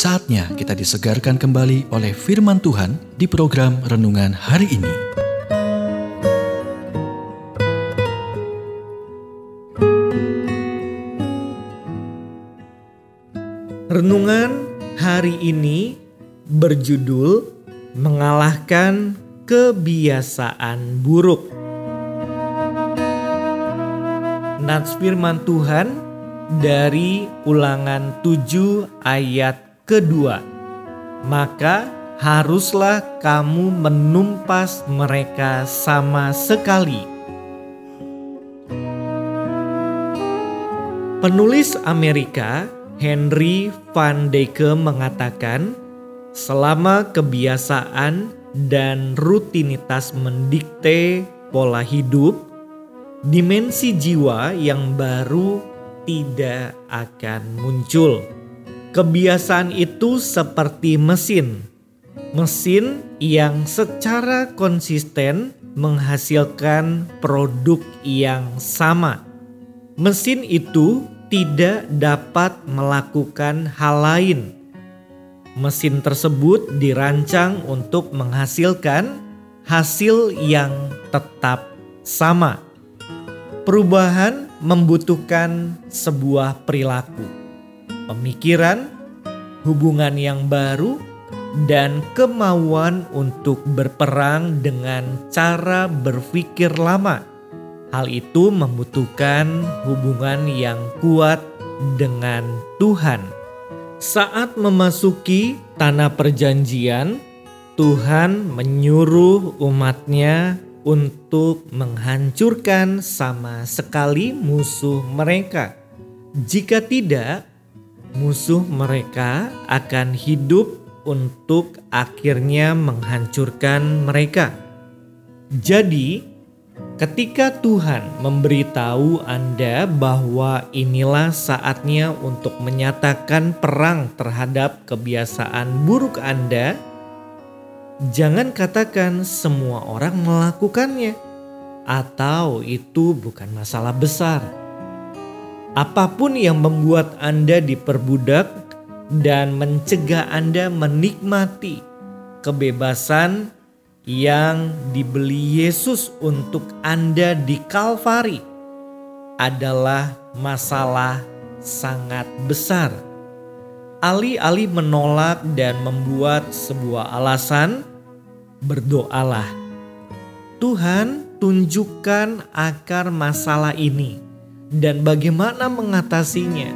Saatnya kita disegarkan kembali oleh firman Tuhan di program renungan hari ini. Renungan hari ini berjudul Mengalahkan Kebiasaan Buruk. Nats firman Tuhan dari ulangan 7 ayat kedua, maka haruslah kamu menumpas mereka sama sekali. Penulis Amerika Henry Van Dyke mengatakan, selama kebiasaan dan rutinitas mendikte pola hidup, dimensi jiwa yang baru tidak akan muncul. Kebiasaan itu seperti mesin. Mesin yang secara konsisten menghasilkan produk yang sama. Mesin itu tidak dapat melakukan hal lain. Mesin tersebut dirancang untuk menghasilkan hasil yang tetap sama. Perubahan membutuhkan sebuah perilaku pemikiran, hubungan yang baru, dan kemauan untuk berperang dengan cara berpikir lama. Hal itu membutuhkan hubungan yang kuat dengan Tuhan. Saat memasuki tanah perjanjian, Tuhan menyuruh umatnya untuk menghancurkan sama sekali musuh mereka. Jika tidak, musuh mereka akan hidup untuk akhirnya menghancurkan mereka. Jadi, ketika Tuhan memberitahu Anda bahwa inilah saatnya untuk menyatakan perang terhadap kebiasaan buruk Anda, jangan katakan semua orang melakukannya, atau itu bukan masalah besar Apa pun yang membuat Anda diperbudak dan mencegah Anda menikmati kebebasan yang dibeli Yesus untuk Anda di Kalvari adalah masalah sangat besar. Alih-alih menolak dan membuat sebuah alasan, berdoalah. Tuhan tunjukkan akar masalah ini dan bagaimana mengatasinya.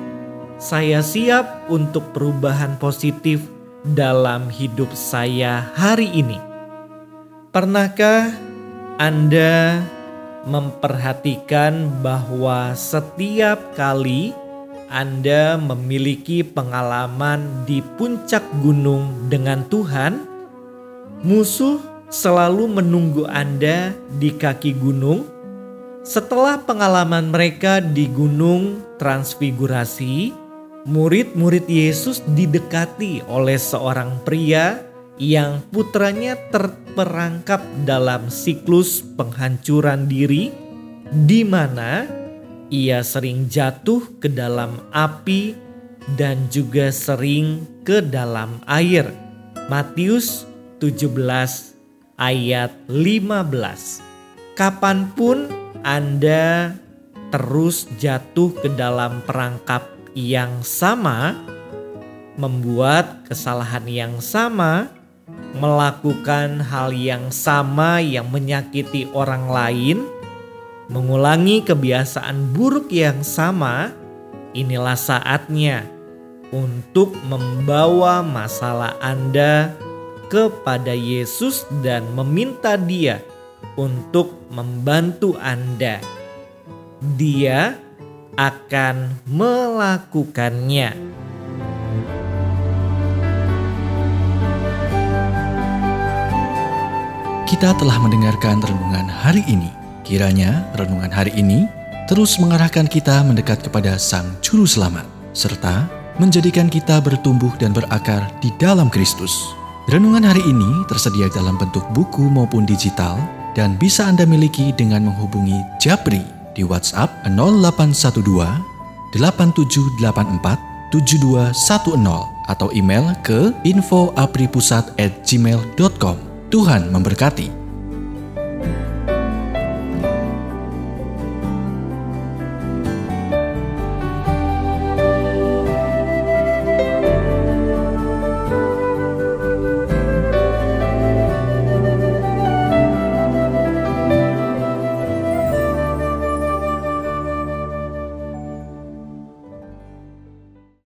Saya siap untuk perubahan positif dalam hidup saya hari ini. Pernahkah Anda memperhatikan bahwa setiap kali Anda memiliki pengalaman di puncak gunung dengan Tuhan, musuh selalu menunggu Anda di kaki gunung setelah pengalaman mereka di Gunung Transfigurasi, murid-murid Yesus didekati oleh seorang pria yang putranya terperangkap dalam siklus penghancuran diri, di mana ia sering jatuh ke dalam api dan juga sering ke dalam air. Matius 17 ayat 15. Kapan pun anda terus jatuh ke dalam perangkap yang sama, membuat kesalahan yang sama, melakukan hal yang sama yang menyakiti orang lain, mengulangi kebiasaan buruk yang sama, inilah saatnya untuk membawa masalah Anda kepada Yesus dan meminta Dia untuk membantu Anda. Dia akan melakukannya. Kita telah mendengarkan renungan hari ini. Kiranya renungan hari ini terus mengarahkan kita mendekat kepada Sang Juru Selamat, serta menjadikan kita bertumbuh dan berakar di dalam Kristus. Renungan hari ini tersedia dalam bentuk buku maupun digital dan bisa Anda miliki dengan menghubungi Japri di WhatsApp 0812 8784 7210 atau email ke infoapripusat@gmail.com. Tuhan memberkati.